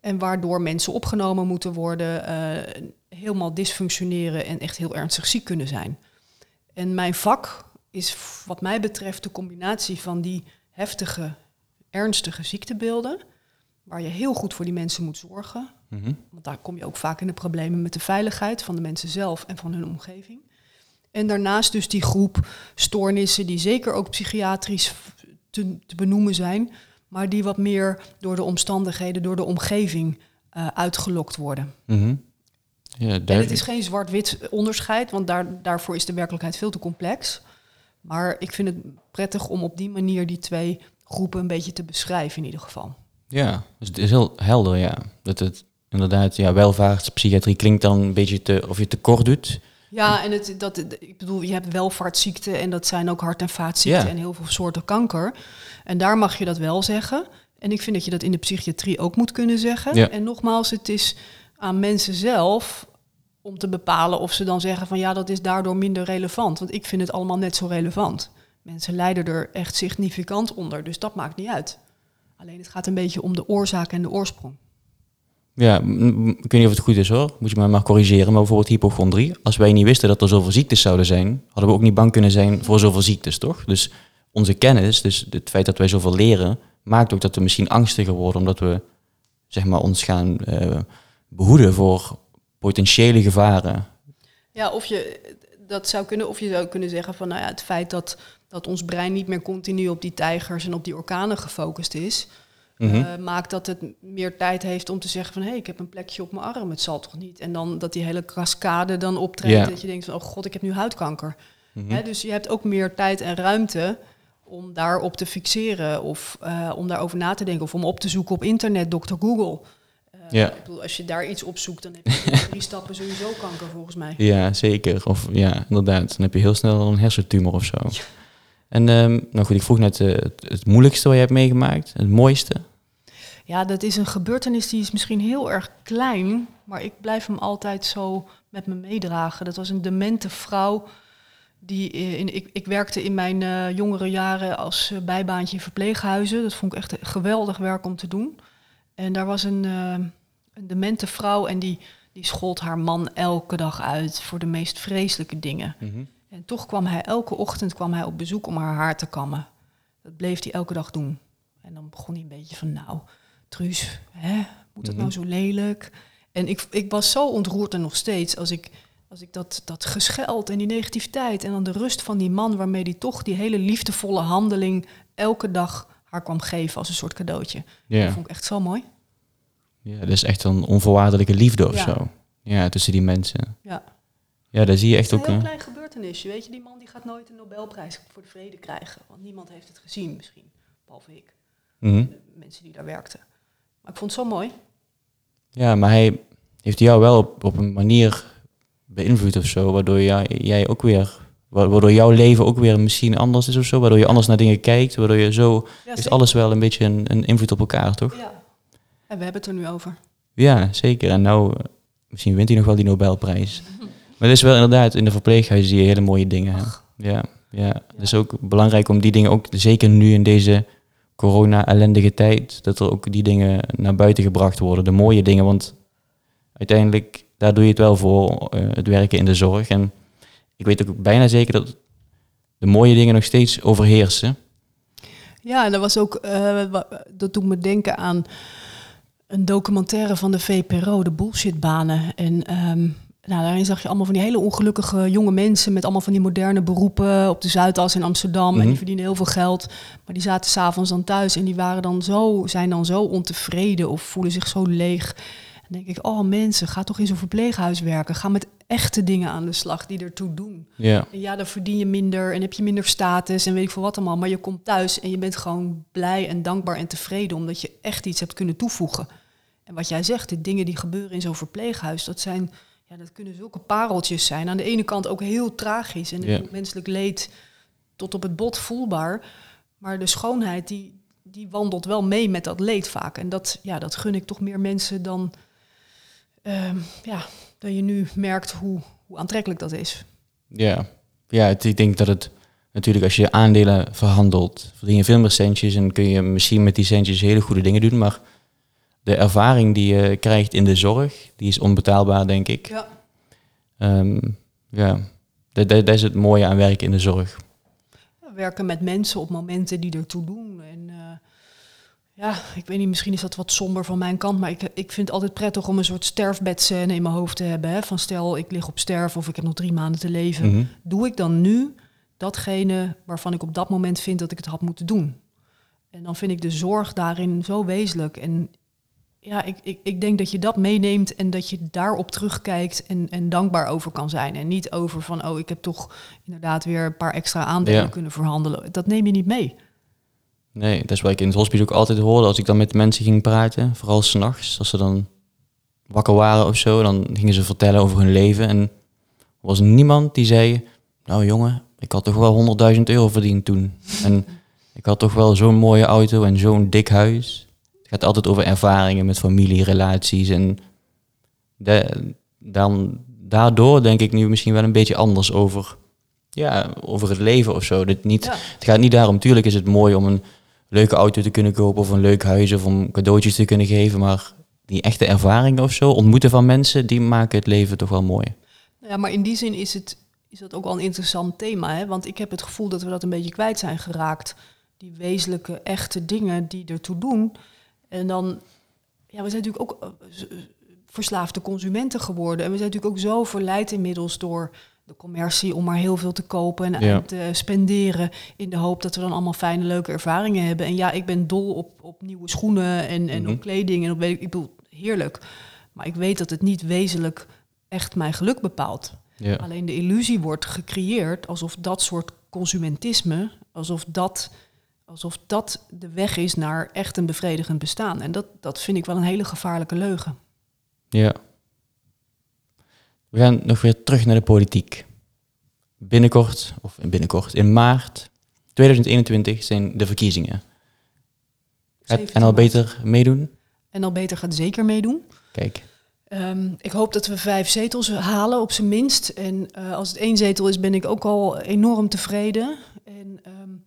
En waardoor mensen opgenomen moeten worden, uh, helemaal dysfunctioneren en echt heel ernstig ziek kunnen zijn. En mijn vak is wat mij betreft de combinatie van die heftige, ernstige ziektebeelden, waar je heel goed voor die mensen moet zorgen. Mhm. Want daar kom je ook vaak in de problemen met de veiligheid van de mensen zelf en van hun omgeving. En daarnaast dus die groep stoornissen die zeker ook psychiatrisch te, te benoemen zijn, maar die wat meer door de omstandigheden, door de omgeving uh, uitgelokt worden. Mm ja, en het is geen zwart-wit onderscheid, want daar, daarvoor is de werkelijkheid veel te complex. Maar ik vind het prettig om op die manier die twee groepen een beetje te beschrijven in ieder geval. Ja, dus het is heel helder, ja. Dat het inderdaad, ja, welvaartspsychiatrie klinkt dan een beetje te, of je tekort doet. Ja, en het, dat, ik bedoel, je hebt welvaartsziekten en dat zijn ook hart- en vaatziekten en heel veel soorten kanker. En daar mag je dat wel zeggen. En ik vind dat je dat in de psychiatrie ook moet kunnen zeggen. Ja. En nogmaals, het is aan mensen zelf om te bepalen of ze dan zeggen van ja, dat is daardoor minder relevant. Want ik vind het allemaal net zo relevant. Mensen lijden er echt significant onder, dus dat maakt niet uit. Alleen het gaat een beetje om de oorzaak en de oorsprong. Ja, ik weet niet of het goed is hoor, moet je me maar corrigeren. Maar bijvoorbeeld hypochondrie, als wij niet wisten dat er zoveel ziektes zouden zijn, hadden we ook niet bang kunnen zijn voor zoveel ziektes, toch? Dus onze kennis, dus het feit dat wij zoveel leren, maakt ook dat we misschien angstiger worden, omdat we zeg maar, ons gaan uh, behoeden voor potentiële gevaren. Ja, of je, dat zou kunnen. Of je zou kunnen zeggen van nou ja, het feit dat, dat ons brein niet meer continu op die tijgers en op die orkanen gefocust is. Mhm. eh, maakt dat het meer tijd heeft om te zeggen van hé, ik heb een plekje op mijn arm, het zal toch niet. En dan dat die hele cascade dan optreedt, dat je denkt van oh god, ik heb nu huidkanker. Mhm. Hè, dus je hebt ook meer tijd en ruimte om daarop te fixeren of eh, om daarover na te denken of om op te zoeken op internet, Dr. Google. Eh, Ja. Ik bedoel, als je daar iets op zoekt, dan heb je drie stappen sowieso kanker volgens mij. Ja, zeker. Of ja, inderdaad. Dan heb je heel snel een hersentumor of zo. En ehm, nou goed, ik vroeg net eh, het, het moeilijkste wat je hebt meegemaakt. Het mooiste. Ja, dat is een gebeurtenis die is misschien heel erg klein, maar ik blijf hem altijd zo met me meedragen. Dat was een demente vrouw. Die eh, in, ik, ik werkte in mijn eh, jongere jaren als bijbaantje in verpleeghuizen. Dat vond ik echt geweldig werk om te doen. En daar was een, eh, een demente vrouw en die, die schold haar man elke dag uit voor de meest vreselijke dingen. En toch kwam hij elke ochtend kwam hij op bezoek om haar haar te kammen. Dat bleef hij elke dag doen. En dan begon hij een beetje van, nou, Truus, hè, moet dat nou zo lelijk? En ik, ik was zo ontroerd en nog steeds als ik, als ik dat, dat gescheld en die negativiteit en dan de rust van die man waarmee die toch die hele liefdevolle handeling elke dag haar kwam geven als een soort cadeautje. Ja. Dat vond ik echt zo mooi. ja, dat is echt een onvoorwaardelijke liefde of Ja. zo. Ja, tussen die mensen. Ja. Ja, daar zie je echt ook... een heel eh, klein gebeurtenisje. Weet je, die man die gaat nooit een Nobelprijs voor de vrede krijgen. Want niemand heeft het gezien misschien. Behalve ik. mhm. De mensen die daar werkten. Maar ik vond het zo mooi. Ja, maar hij heeft jou wel op, op een manier beïnvloed of zo, waardoor jij, jij ook weer, waardoor jouw leven ook weer misschien anders is of zo, waardoor je anders naar dingen kijkt, waardoor je zo, Ja, is alles wel een beetje een, een invloed op elkaar, toch? Ja. En we hebben het er nu over. Ja, zeker. En nou, misschien wint hij nog wel die Nobelprijs. Maar het is wel inderdaad, in de verpleeghuizen zie je hele mooie dingen. Ja, ja. Het is ook belangrijk om die dingen ook, zeker nu in deze corona-ellendige tijd, dat er ook die dingen naar buiten gebracht worden. De mooie dingen, want uiteindelijk, daar doe je het wel voor, eh, het werken in de zorg. En ik weet ook bijna zeker dat de mooie dingen nog steeds overheersen. Ja, en dat was ook, eh, dat doet me denken aan een documentaire van de VPRO, de bullshitbanen. En ehm, nou, daarin zag je allemaal van die hele ongelukkige jonge mensen met allemaal van die moderne beroepen op de Zuidas in Amsterdam. En Mhm. die verdienen heel veel geld, maar die zaten s'avonds dan thuis en die waren dan zo, zijn dan zo ontevreden of voelen zich zo leeg. En dan denk ik, oh mensen, ga toch in zo'n verpleeghuis werken. Ga met echte dingen aan de slag die ertoe doen. Ja, En ja, dan verdien je minder en heb je minder status en weet ik veel wat allemaal. Maar je komt thuis en je bent gewoon blij en dankbaar en tevreden omdat je echt iets hebt kunnen toevoegen. En wat jij zegt, de dingen die gebeuren in zo'n verpleeghuis, dat zijn, ja, dat kunnen zulke pareltjes zijn. Aan de ene kant ook heel tragisch en Ja. menselijk leed tot op het bot voelbaar. Maar de schoonheid, die, die wandelt wel mee met dat leed vaak. En dat, ja, dat gun ik toch meer mensen dan, ehm, ja, dan je nu merkt hoe, hoe aantrekkelijk dat is. Ja, ja het, ik denk dat het natuurlijk als je aandelen verhandelt, verdien je veel meer centjes en kun je misschien met die centjes hele goede dingen doen. Maar de ervaring die je krijgt in de zorg, die is onbetaalbaar, denk ik. Ja. Ehm, ja, dat, dat, dat is het mooie aan werken in de zorg. werken met mensen op momenten die ertoe doen. En eh, ja, ik weet niet, misschien is dat wat somber van mijn kant, maar ik, ik vind het altijd prettig om een soort sterfbedscène in mijn hoofd te hebben. Hè? Van stel, ik lig op sterf of ik heb nog drie maanden te leven. Mhm. Doe ik dan nu datgene waarvan ik op dat moment vind dat ik het had moeten doen? En dan vind ik de zorg daarin zo wezenlijk. En ja, ik, ik, ik denk dat je dat meeneemt en dat je daarop terugkijkt en, en dankbaar over kan zijn. En niet over van, oh, ik heb toch inderdaad weer een paar extra aandelen Ja. kunnen verhandelen. Dat neem je niet mee. Nee, dat is wat ik in het hospice ook altijd hoorde als ik dan met mensen ging praten. Vooral s'nachts, als ze dan wakker waren of zo. Dan gingen ze vertellen over hun leven. En er was niemand die zei... Nou jongen, ik had toch wel 100.000 euro verdiend toen. En ik had toch wel zo'n mooie auto en zo'n dik huis. Het gaat altijd over ervaringen met familie, relaties. En da- dan, daardoor denk ik nu misschien wel een beetje anders over... Ja, over het leven of zo. Dit niet, Ja. Het gaat niet daarom, tuurlijk is het mooi om een leuke auto te kunnen kopen of een leuk huis of om cadeautjes te kunnen geven, maar die echte ervaringen of zo, ontmoeten van mensen, die maken het leven toch wel mooi. Ja, maar in die zin is, het, is dat ook wel een interessant thema. Hè? Want ik heb het gevoel dat we dat een beetje kwijt zijn geraakt. Die wezenlijke, echte dingen die ertoe doen. En dan, ja, we zijn natuurlijk ook eh, verslaafde consumenten geworden. En we zijn natuurlijk ook zo verleid inmiddels door de commercie om maar heel veel te kopen en, te spenderen in de hoop dat we dan allemaal fijne, leuke ervaringen hebben. En ja, ik ben dol op, op nieuwe schoenen en, en op mhm. kleding en op weet ik, ik bedoel, heerlijk. Maar ik weet dat het niet wezenlijk echt mijn geluk bepaalt. Ja. Alleen de illusie wordt gecreëerd alsof dat soort consumentisme, alsof dat, alsof dat de weg is naar echt een bevredigend bestaan. En dat, dat vind ik wel een hele gevaarlijke leugen. Ja. We gaan nog weer terug naar de politiek. Binnenkort, of binnenkort, in maart 2021 zijn de verkiezingen. en al beter meedoen? En al beter gaat zeker meedoen. Kijk. Ehm, ik hoop dat we vijf zetels halen, op zijn minst. En uh, als het één zetel is, ben ik ook al enorm tevreden. En um,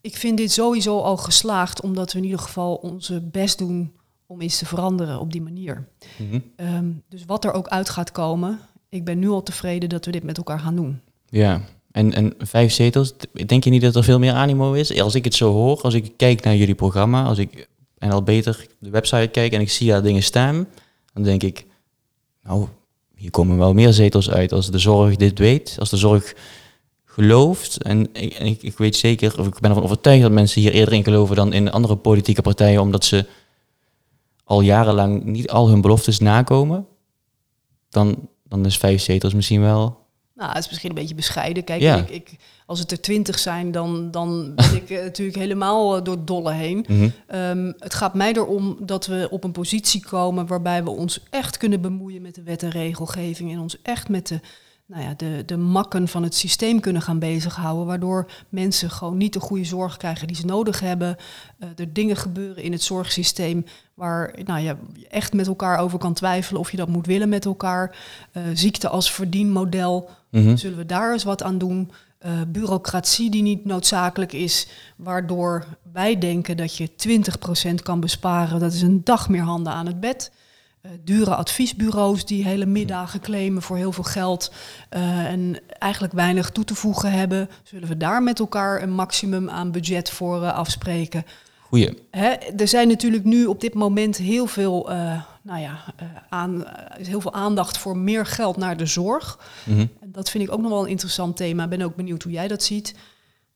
ik vind dit sowieso al geslaagd, omdat we in ieder geval onze best doen om iets te veranderen op die manier. Mm -hmm. dus wat er ook uit gaat komen, ik ben nu al tevreden dat we dit met elkaar gaan doen. Ja, en, en vijf zetels, denk je niet dat er veel meer animo is? Als ik het zo hoor, als ik kijk naar jullie programma, als ik en al beter de website kijk en ik zie daar dingen staan, dan denk ik, nou, hier komen wel meer zetels uit als de zorg dit weet, als de zorg gelooft. En ik, ik, ik, weet zeker, of ik ben ervan overtuigd dat mensen hier eerder in geloven dan in andere politieke partijen, omdat ze al jarenlang niet al hun beloftes nakomen. Dan, dan is vijf zetels misschien wel nou, het is misschien een beetje bescheiden. Kijk, ja. ik, ik, als het er twintig zijn, dan, dan ben ik uh, natuurlijk helemaal uh, door dolle heen. Mhm. Ehm, het gaat mij erom dat we op een positie komen waarbij we ons echt kunnen bemoeien met de wet en regelgeving en ons echt met de, nou ja, de, de makken van het systeem kunnen gaan bezighouden. Waardoor mensen gewoon niet de goede zorg krijgen die ze nodig hebben. Uh, er dingen gebeuren in het zorgsysteem waar nou, je echt met elkaar over kan twijfelen of je dat moet willen met elkaar. Uh, ziekte als verdienmodel, mhm. zullen we daar eens wat aan doen? Uh, bureaucratie die niet noodzakelijk is, waardoor wij denken dat je 20% kan besparen. Dat is een dag meer handen aan het bed. Uh, dure adviesbureaus die hele middagen claimen voor heel veel geld uh, en eigenlijk weinig toe te voegen hebben. Zullen we daar met elkaar een maximum aan budget voor uh, afspreken? Goeie. Hè, er zijn natuurlijk nu op dit moment heel veel, nou ja, aan, heel veel aandacht voor meer geld naar de zorg. Mm -hmm. En dat vind ik ook nog wel een interessant thema. Ik ben ook benieuwd hoe jij dat ziet.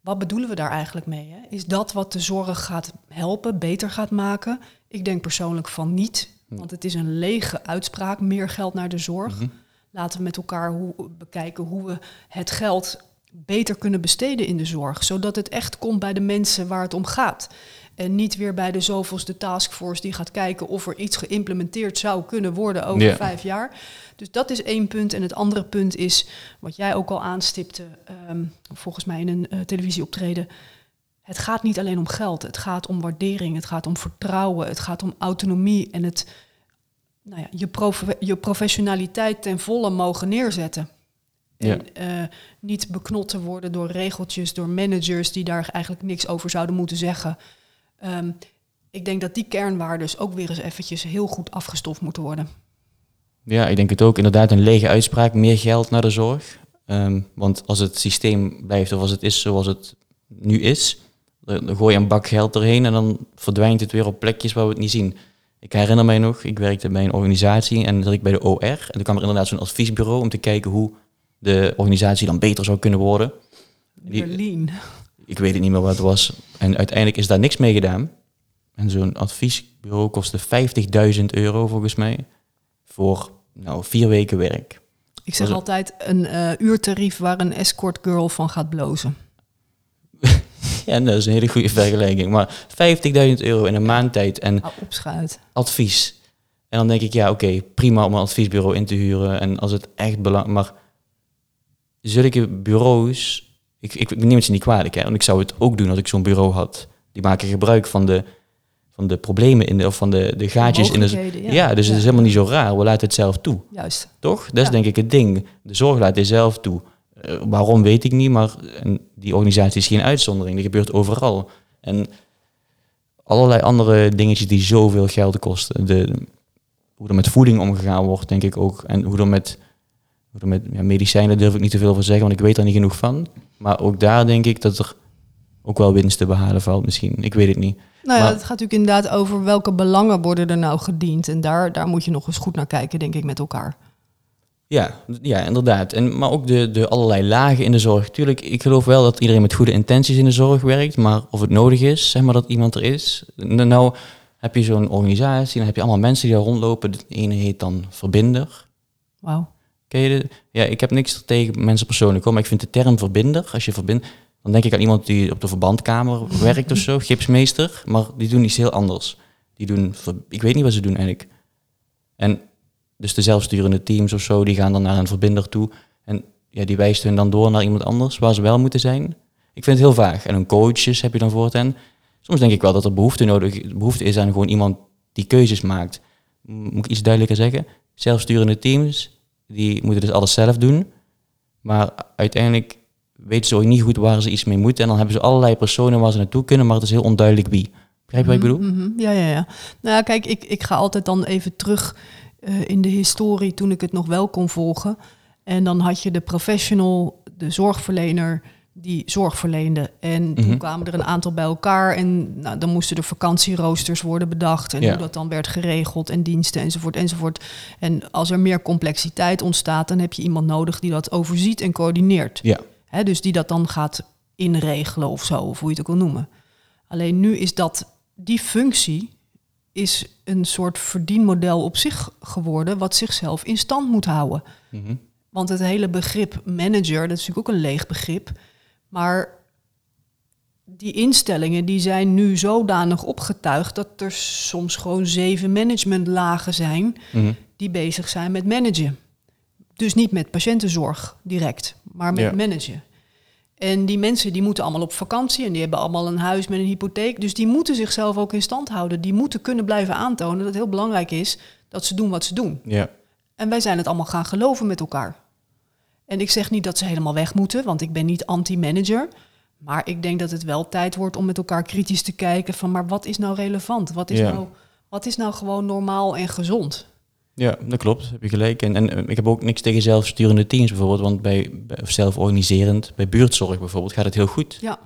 Wat bedoelen we daar eigenlijk mee? Hè? Is dat wat de zorg gaat helpen, beter gaat maken? Ik denk persoonlijk van niet. Hm. Want het is een lege uitspraak, meer geld naar de zorg. Mhm. Laten we met elkaar hoe, bekijken hoe we het geld beter kunnen besteden in de zorg. Zodat het echt komt bij de mensen waar het om gaat. En niet weer bij de zoveelste taskforce die gaat kijken of er iets geïmplementeerd zou kunnen worden over vijf jaar. Dus dat is één punt. En het andere punt is, wat jij ook al aanstipte, ehm, volgens mij in een uh, televisieoptreden. Het gaat niet alleen om geld, het gaat om waardering, het gaat om vertrouwen, het gaat om autonomie en het nou ja, je, je professionaliteit ten volle mogen neerzetten. En eh, niet beknot te worden door regeltjes, door managers die daar eigenlijk niks over zouden moeten zeggen. Ehm, ik denk dat die kernwaarden ook weer eens eventjes heel goed afgestoft moeten worden. Ja, ik denk het ook. Inderdaad, een lege uitspraak, meer geld naar de zorg. Ehm, want als het systeem blijft of als het is zoals het nu is, dan gooi je een bak geld erheen en dan verdwijnt het weer op plekjes waar we het niet zien. Ik herinner mij nog, ik werkte bij een organisatie en dat ik bij de OR. En toen kwam er inderdaad zo'n adviesbureau om te kijken hoe de organisatie dan beter zou kunnen worden. Berlin. Ik weet het niet meer wat het was. En uiteindelijk is daar niks mee gedaan. En zo'n adviesbureau kostte 50.000 euro volgens mij voor nou, vier weken werk. Ik zeg altijd een uh, uurtarief waar een escort girl van gaat blozen. ja, dat is een hele goede vergelijking. Maar 50.000 euro in een maand tijd en Opschuit. advies. En dan denk ik, ja, oké, prima om een adviesbureau in te huren. En als het echt belangrijk... Maar zulke bureaus... Ik, ik, neem het ze niet kwalijk, hè. Want ik zou het ook doen als ik zo'n bureau had. Die maken gebruik van de, van de problemen in de, of van de, de gaatjes in de... Ja, ja dus het is helemaal niet zo raar. We laten het zelf toe. Juist. Toch? Dat is denk ik het ding. De zorg laat het zelf toe. Eh, waarom weet ik niet, maar die organisatie is geen uitzondering. Dat gebeurt overal. En allerlei andere dingetjes die zoveel geld kosten. De, hoe er met voeding omgegaan wordt, denk ik ook. En hoe er met, hoe er met ja, medicijnen durf ik niet te veel van zeggen, want ik weet er niet genoeg van. Maar ook daar denk ik dat er ook wel winst te behalen valt misschien. Ik weet het niet. Nou ja, maar, het gaat natuurlijk inderdaad over welke belangen worden er nou gediend. En daar, daar moet je nog eens goed naar kijken, denk ik, met elkaar. Ja, ja inderdaad. En, maar ook de, de allerlei lagen in de zorg. Tuurlijk, ik geloof wel dat iedereen met goede intenties in de zorg werkt, maar of het nodig is, zeg maar dat iemand er is. Nou heb je zo'n organisatie, dan heb je allemaal mensen die daar rondlopen. De ene heet dan verbinder. Wauw. Ken je de, ja, ik heb niks tegen mensen persoonlijk hoor, maar ik vind de term verbinder, als je verbindt, dan denk ik aan iemand die op de verbandkamer werkt of zo, gipsmeester, maar die doen iets heel anders. Die doen, ik weet niet wat ze doen eigenlijk. En dus de zelfsturende teams of zo, die gaan dan naar een verbinder toe. En ja, die wijst hun dan door naar iemand anders waar ze wel moeten zijn. Ik vind het heel vaag. En een coaches heb je dan voor hen. Soms denk ik wel dat er behoefte, nodig, behoefte is aan gewoon iemand die keuzes maakt. Moet ik iets duidelijker zeggen? Zelfsturende teams, die moeten dus alles zelf doen. Maar uiteindelijk weten ze ook niet goed waar ze iets mee moeten. En dan hebben ze allerlei personen waar ze naartoe kunnen, maar het is heel onduidelijk wie. Begrijp je wat ik bedoel? Mhm, mhm. Ja, ja, ja. Nou, kijk, ik, ik ga altijd dan even terug uh, in de historie toen ik het nog wel kon volgen. En dan had je de professional, de zorgverlener, die zorg verleende. En toen mhm. kwamen er een aantal bij elkaar en nou, dan moesten er vakantieroosters worden bedacht en hoe dat dan werd geregeld en diensten enzovoort enzovoort. En als er meer complexiteit ontstaat, dan heb je iemand nodig die dat overziet en coördineert. Ja. Dus die dat dan gaat inregelen of zo, of hoe je het ook wil noemen. Alleen nu is dat die functie is een soort verdienmodel op zich geworden, wat zichzelf in stand moet houden. Mhm. Want het hele begrip manager, dat is natuurlijk ook een leeg begrip. Maar die instellingen die zijn nu zodanig opgetuigd dat er soms gewoon zeven managementlagen zijn mhm. die bezig zijn met managen. Dus niet met patiëntenzorg direct, maar met managen. En die mensen die moeten allemaal op vakantie en die hebben allemaal een huis met een hypotheek. Dus die moeten zichzelf ook in stand houden. Die moeten kunnen blijven aantonen dat het heel belangrijk is dat ze doen wat ze doen. Ja. En wij zijn het allemaal gaan geloven met elkaar. En ik zeg niet dat ze helemaal weg moeten, want ik ben niet anti-manager. Maar ik denk dat het wel tijd wordt om met elkaar kritisch te kijken van, maar wat is nou relevant? Wat is, nou, wat is nou gewoon normaal en gezond? Ja, dat klopt. Heb je gelijk. En, en eh, ik heb ook niks tegen zelfsturende teams bijvoorbeeld, want bij, of zelforganiserend, bij buurtzorg bijvoorbeeld, gaat het heel goed. Ja.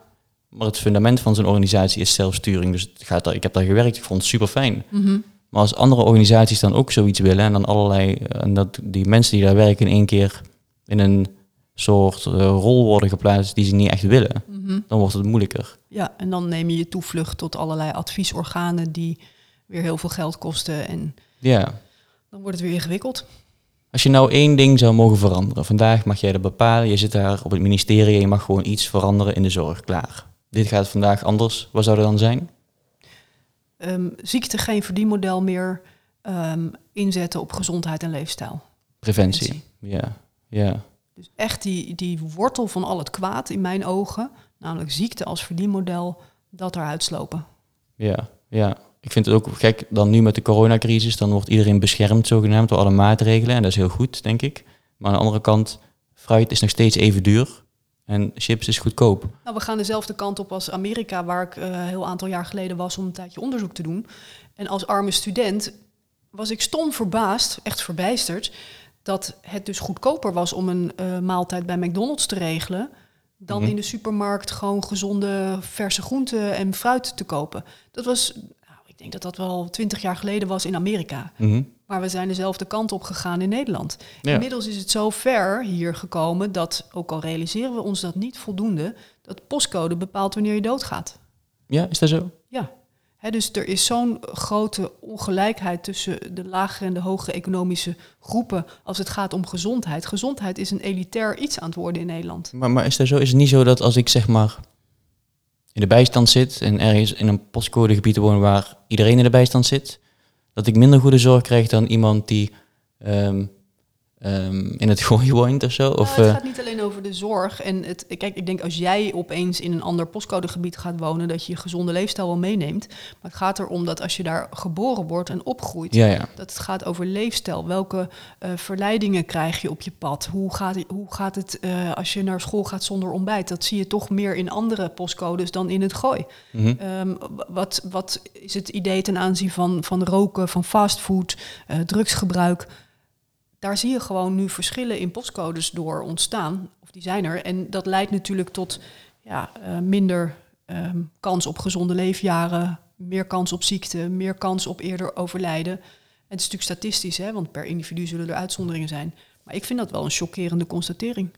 Maar het fundament van zo'n organisatie is zelfsturing. Dus het gaat daar, ik heb daar gewerkt, ik vond het super fijn. Mhm. Maar als andere organisaties dan ook zoiets willen en dan allerlei, eh, en dat die mensen die daar werken in één keer in een soort uh, rol worden geplaatst die ze niet echt willen, mhm. dan wordt het moeilijker. Ja, en dan neem je je toevlucht tot allerlei adviesorganen die weer heel veel geld kosten. En ja. Dan wordt het weer ingewikkeld. Als je nou één ding zou mogen veranderen, vandaag mag jij dat bepalen, je zit daar op het ministerie en je mag gewoon iets veranderen in de zorg, klaar. Dit gaat vandaag anders, wat zou er dan zijn? Um, ziekte geen verdienmodel meer um, inzetten op gezondheid en leefstijl. Preventie, ja. ja. Dus echt die, die wortel van al het kwaad in mijn ogen, namelijk ziekte als verdienmodel, dat eruit slopen. Ja, ja. Ik vind het ook gek dan nu met de coronacrisis, dan wordt iedereen beschermd zogenaamd door alle maatregelen en dat is heel goed, denk ik. Maar aan de andere kant, fruit is nog steeds even duur en chips is goedkoop. Nou, we gaan dezelfde kant op als Amerika, waar ik uh, een heel aantal jaar geleden was om een tijdje onderzoek te doen. En als arme student was ik stom verbaasd, echt verbijsterd, dat het dus goedkoper was om een uh, maaltijd bij McDonald's te regelen dan mhm. in de supermarkt gewoon gezonde verse groenten en fruit te kopen. Dat was, ik denk dat dat wel twintig jaar geleden was in Amerika. Mhm. Maar we zijn dezelfde kant op gegaan in Nederland. Inmiddels is het zo ver hier gekomen dat, ook al realiseren we ons dat niet voldoende, dat postcode bepaalt wanneer je doodgaat. Ja, is dat zo? Ja dus er is zo'n grote ongelijkheid tussen de lagere en de hogere economische groepen als het gaat om gezondheid. Gezondheid is een elitair iets aan het worden in Nederland. Maar, maar is, dat zo, is het niet zo dat als ik zeg maar in de bijstand zit en ergens in een postcodegebied woon waar iedereen in de bijstand zit, dat ik minder goede zorg krijg dan iemand die ehm, Ehm, in het gooi woont of zo? Nou, of, het eh, gaat niet alleen over de zorg. En het, kijk, ik denk als jij opeens in een ander postcodegebied gaat wonen, dat je je gezonde leefstijl wel meeneemt. Maar het gaat erom dat als je daar geboren wordt en opgroeit, ja, ja. dat het gaat over leefstijl. Welke uh, verleidingen krijg je op je pad? Hoe gaat, hoe gaat het uh, als je naar school gaat zonder ontbijt? Dat zie je toch meer in andere postcodes dan in het gooi. Mm wat, wat is het idee ten aanzien van, van roken, van fastfood, drugsgebruik? Daar zie je gewoon nu verschillen in postcodes door ontstaan. Of die zijn er. En dat leidt natuurlijk tot ja, uh, minder um, kans op gezonde leefjaren, meer kans op ziekte, meer kans op eerder overlijden. En het is natuurlijk statistisch, hè, want per individu zullen er uitzonderingen zijn. Maar ik vind dat wel een chockerende constatering.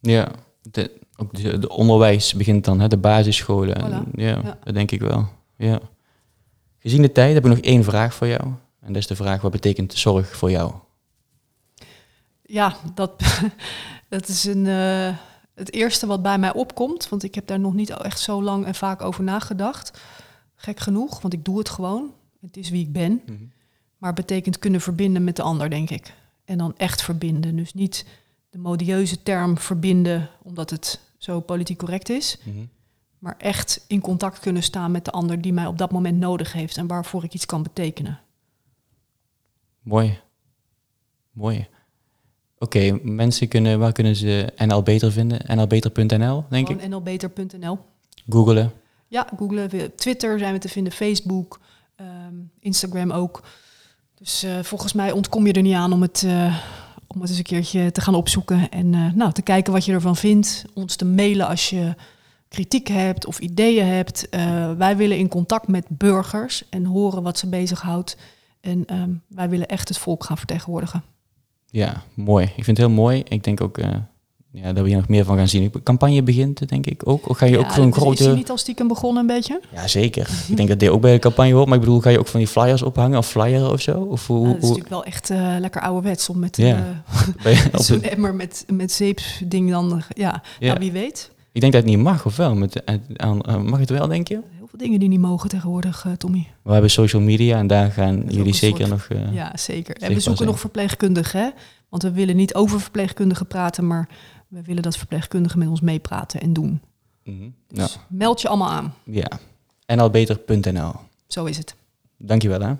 Ja, de, ook de, de onderwijs begint dan, hè, de basisscholen. En, Voilà. ja, Ja. dat denk ik wel. Ja. Gezien de tijd heb ik nog één vraag voor jou. En dat is de vraag, wat betekent zorg voor jou? Ja, dat, dat is een, eh, het eerste wat bij mij opkomt. Want ik heb daar nog niet echt zo lang en vaak over nagedacht. Gek genoeg, want ik doe het gewoon. Het is wie ik ben. Maar het betekent kunnen verbinden met de ander, denk ik. En dan echt verbinden. Dus niet de modieuze term verbinden, omdat het zo politiek correct is. Maar echt in contact kunnen staan met de ander die mij op dat moment nodig heeft en waarvoor ik iets kan betekenen. Mooi. Mooi. Oké, mensen kunnen, waar kunnen ze NL Beter vinden? nlbeter.nl, denk ik. Nlbeter.nl. Googelen. Ja, googlen. we- Twitter zijn we te vinden, Facebook, ehm, Instagram ook. Dus eh, volgens mij ontkom je er niet aan om het, eh, om het eens een keertje te gaan opzoeken. En eh, nou, te kijken wat je ervan vindt. Ons te mailen als je kritiek hebt of ideeën hebt. Wij willen in contact met burgers en horen wat ze bezighoudt. En ehm, wij willen echt het volk gaan vertegenwoordigen. Ja, mooi. Ik vind het heel mooi. Ik denk ook eh, ja, dat we hier nog meer van gaan zien. De campagne begint, denk ik ook. Of ga je ook Ja, voor een is- Is die grote... niet al stiekem begonnen een beetje? Ja, zeker. ik denk dat dit ook bij de campagne hoort. Maar ik bedoel, ga je ook van die flyers ophangen of flyeren of zo? Of hoe, Nou, dat is hoe, natuurlijk wel echt eh, lekker ouderwets om met Ja. op Zo'n emmer met, met zeepsding dan, eh, ja. Ja. Nou, wie weet. Ik denk dat het niet mag, of wel? Met, aan, mag het wel, denk je? Veel dingen die niet mogen tegenwoordig, eh, Tommy. We hebben social media en daar gaan jullie zeker soort- nog... eh, Ja, zeker. En we zoeken nog verpleegkundigen, hè. Want we willen niet over verpleegkundigen praten, maar we willen dat verpleegkundigen met ons meepraten en doen. mhm. Dus Nou, meld je allemaal aan. ja. nlbeter.nl. Zo is het. Dankjewel, hè.